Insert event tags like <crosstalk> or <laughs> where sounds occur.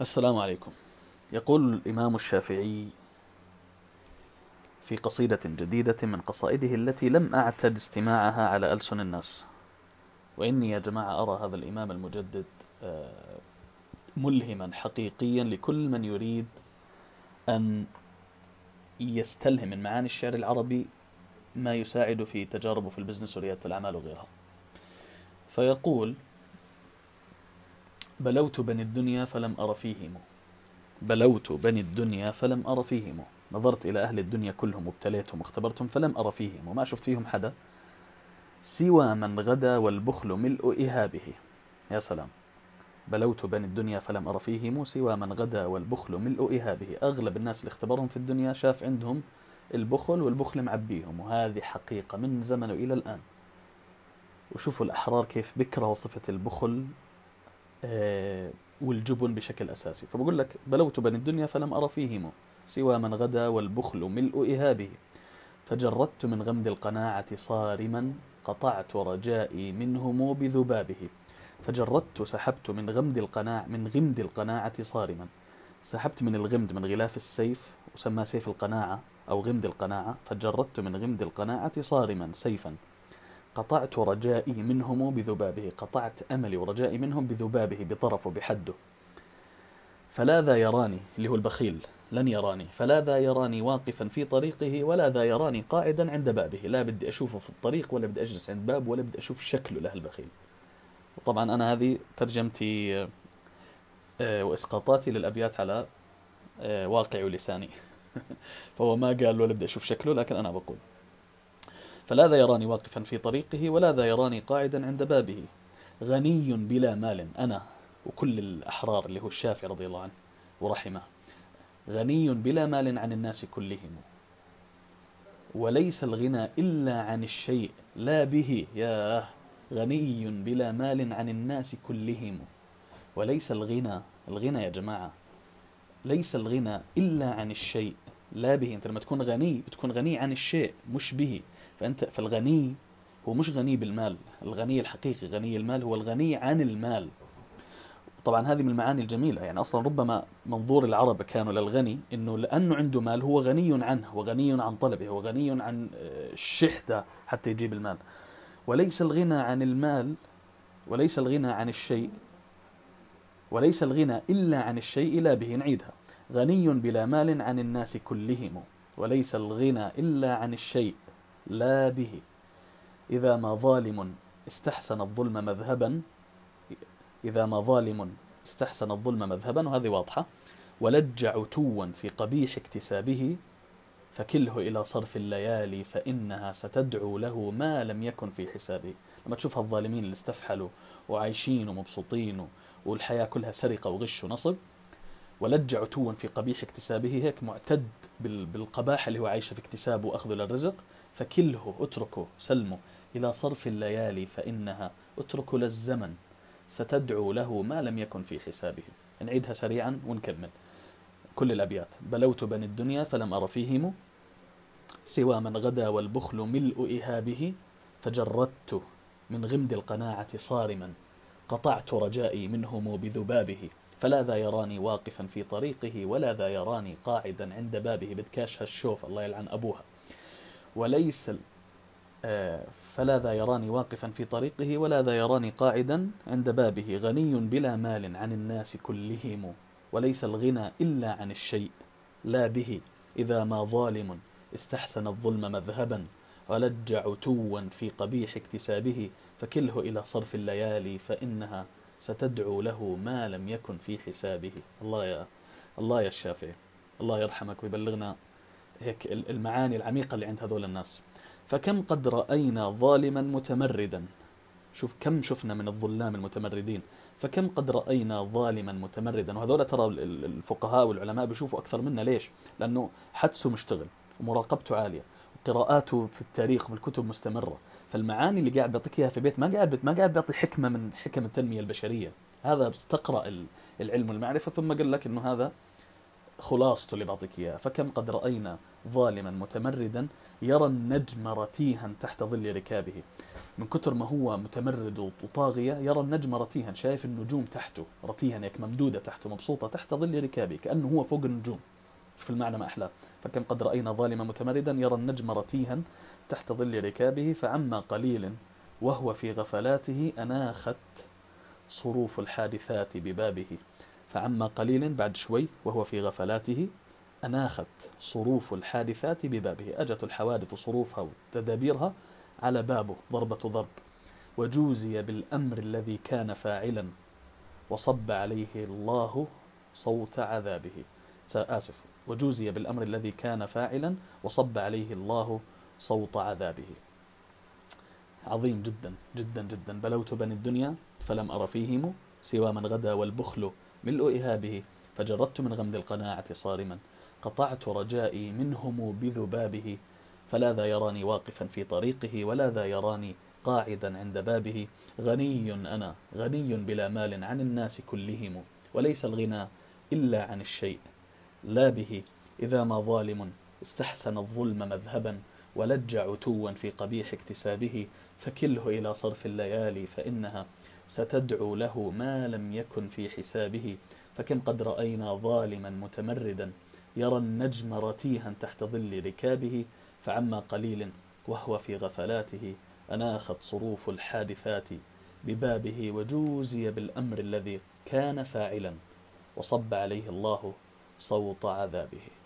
السلام عليكم. يقول الإمام الشافعي في قصيدة جديدة من قصائده التي لم أعتد استماعها على ألسن الناس. وإني يا جماعة أرى هذا الإمام المجدد آه، ملهما حقيقيا لكل من يريد أن يستلهم من معاني الشعر العربي ما يساعد في تجاربه في البزنس وريادة الأعمال وغيرها. فيقول بلوت بني الدنيا فلم أر فيهم. بلوت بني الدنيا فلم أر فيهم. نظرت إلى أهل الدنيا كلهم وابتليتهم واختبرتهم فلم أر فيهم. وما شفت فيهم حدا سوى من غدا والبخل ملء إهابه. يا سلام. بلوت بني الدنيا فلم أر فيهم. سوى من غدا والبخل ملء إهابه. أغلب الناس اللي اختبرهم في الدنيا شاف عندهم البخل والبخل معبيهم. وهذه حقيقة من زمن إلى الآن. وشوفوا الأحرار كيف بكرهوا صفة البخل والجبن بشكل أساسي. فبقول لك بلوت بني الدنيا فلم أرى فيهم سوى من غدا والبخل ملء إهابه. فجردت من غمد القناعة صارما قطعت رجائي منهم بذبابه. فجردت سحبت من غمد القناع من غمد القناعة صارما. سحبت من الغمد من غلاف السيف وسماه سيف القناعة أو غمد القناعة. فجردت من غمد القناعة صارما سيفا. قطعت رجائي منهم بذبابه قطعت أملي ورجائي منهم بذبابه بطرفه بحده. فلا ذا يراني اللي هو البخيل لن يراني. فلا ذا يراني واقفا في طريقه ولا ذا يراني قاعدا عند بابه. لا بدي أشوفه في الطريق ولا بدي أجلس عند باب ولا بدي أشوف شكله له البخيل. وطبعا أنا هذه ترجمتي آه، وإسقاطاتي للأبيات على آه، واقع لساني. <laughs> فهو ما قال ولا بدي أشوف شكله لكن أنا بقول. فلا ذا يراني واقفا في طريقه ولا ذا يراني قاعدا عند بابه. غني بلا مال أنا وكل الأحرار اللي هو الشافعي رضي الله عنه ورحمه. غني بلا مال عن الناس كلهم. وليس الغنى إلا عن الشيء لا به. يا غني بلا مال عن الناس كلهم. وليس الغنى الغنى يا جماعة ليس الغنى إلا عن الشيء لا به. أنت لما تكون غني بتكون غني عن الشيء مش به. فأنت فالغني هو مش غني بالمال. الغني الحقيقي غني المال هو الغني عن المال. طبعا هذه من المعاني الجميلة. يعني أصلا ربما منظور العرب كانوا للغني أنه لأنه عنده مال هو غني عنه وغني عن طلبه وغني عن آه، الشحدة حتى يجيب المال. وليس الغنى عن المال وليس الغنى عن الشيء وليس الغنى إلا عن الشيء لا به نعيدها. غني بلا مال عن الناس كلهم وليس الغنى إلا عن الشيء. لا به. إذا ما ظالم استحسن الظلم مذهبا إذا ما ظالم استحسن الظلم مذهبا وهذه واضحة. ولج عتوا في قبيح اكتسابه فكله إلى صرف الليالي فإنها ستدعو له ما لم يكن في حسابه. لما تشوف الظالمين اللي استفحلوا وعايشين ومبسوطين والحياة كلها سرقة وغش ونصب ولج عتوا في قبيح اكتسابه هيك معتد بالقباحة اللي هو عايشه في اكتسابه وأخذه للرزق. فكله اتركه سلمه إلى صرف الليالي فإنها اتركه للزمن. ستدعو له ما لم يكن في حسابه. نعيدها سريعا ونكمل. كل الأبيات. بلوت بني الدنيا فلم أر فيهم سوى من غدا والبخل ملء إهابه فجردت من غمد القناعة صارما. قطعت رجائي منهم بذبابه. فلا ذا يراني واقفا في طريقه ولا ذا يراني قاعدا عند بابه بدكاش هالشوف الله يلعن أبوها. وليس آه، فلا ذا يراني واقفا في طريقه ولا ذا يراني قاعدا عند بابه. غني بلا مال عن الناس كلهم وليس الغنى إلا عن الشيء لا به. إذا ما ظالم استحسن الظلم مذهبا ولج عتوا في قبيح اكتسابه. فكله إلى صرف الليالي فإنها ستدعو له ما لم يكن في حسابه. الله يا الله يا الشافعي. الله يرحمك ويبلغنا هيك المعاني العميقة اللي عند هذول الناس. فكم قد رأينا ظالما متمردا؟ شوف كم شفنا من الظلام المتمردين. فكم قد رأينا ظالما متمردا؟ وهذول ترى الفقهاء والعلماء بيشوفوا أكثر منا. ليش؟ لأنه حدسه مشتغل ومراقبته عالية. وقراءاته في التاريخ وفي الكتب مستمرة. فالمعاني اللي قاعد بيعطيك إياها في بيت ما قاعد ما قاعد بيعطي حكمة من حكم التنمية البشرية. هذا بس تقرا العلم والمعرفة ثم قال لك إنه هذا خلاصته اللي بعطيك إياها. فكم قد رأينا ظالما متمردا يرى النجم رتيها تحت ظل ركابه. من كثر ما هو متمرد وطاغية يرى النجم رتيها شايف النجوم تحته رتيها هيك ممدودة تحته مبسوطة تحت ظل ركابه كأنه هو فوق النجوم. شوف المعنى ما أحلاه فكم قد رأينا ظالما متمردا يرى النجم رتيها تحت ظل ركابه فعما قليل وهو في غفلاته أناخت صروف الحادثات ببابه. فعما قليل بعد شوي وهو في غفلاته أناخت صروف الحادثات ببابه. أجت الحوادث صروفها وتدابيرها على بابه ضربة ضرب. وجوزي بالأمر الذي كان فاعلا وصب عليه الله صوت عذابه. آسف وجوزي بالأمر الذي كان فاعلا وصب عليه الله صوت عذابه. عظيم جدا جدا جدا. بلوت بني الدنيا فلم أر فيهم سوى من غدا والبخل ملء إهابه فجردت من غمد القناعة صارما. قطعت رجائي منهم بذبابه فلا ذا يراني واقفا في طريقه ولا ذا يراني قاعدا عند بابه. غني أنا غني بلا مال عن الناس كلهم وليس الغنى إلا عن الشيء. لا به. إذا ما ظالم استحسن الظلم مذهبا ولج عتوا في قبيح اكتسابه فكله إلى صرف الليالي فإنها ستدعو له ما لم يكن في حسابه. فكم قد رأينا ظالما متمردا يرى النجم رتيها تحت ظل ركابه فعما قليل وهو في غفلاته أناخت صروف الحادثات ببابه وجوزي بالأمر الذي كان فاعلا وصب عليه الله صوت عذابه.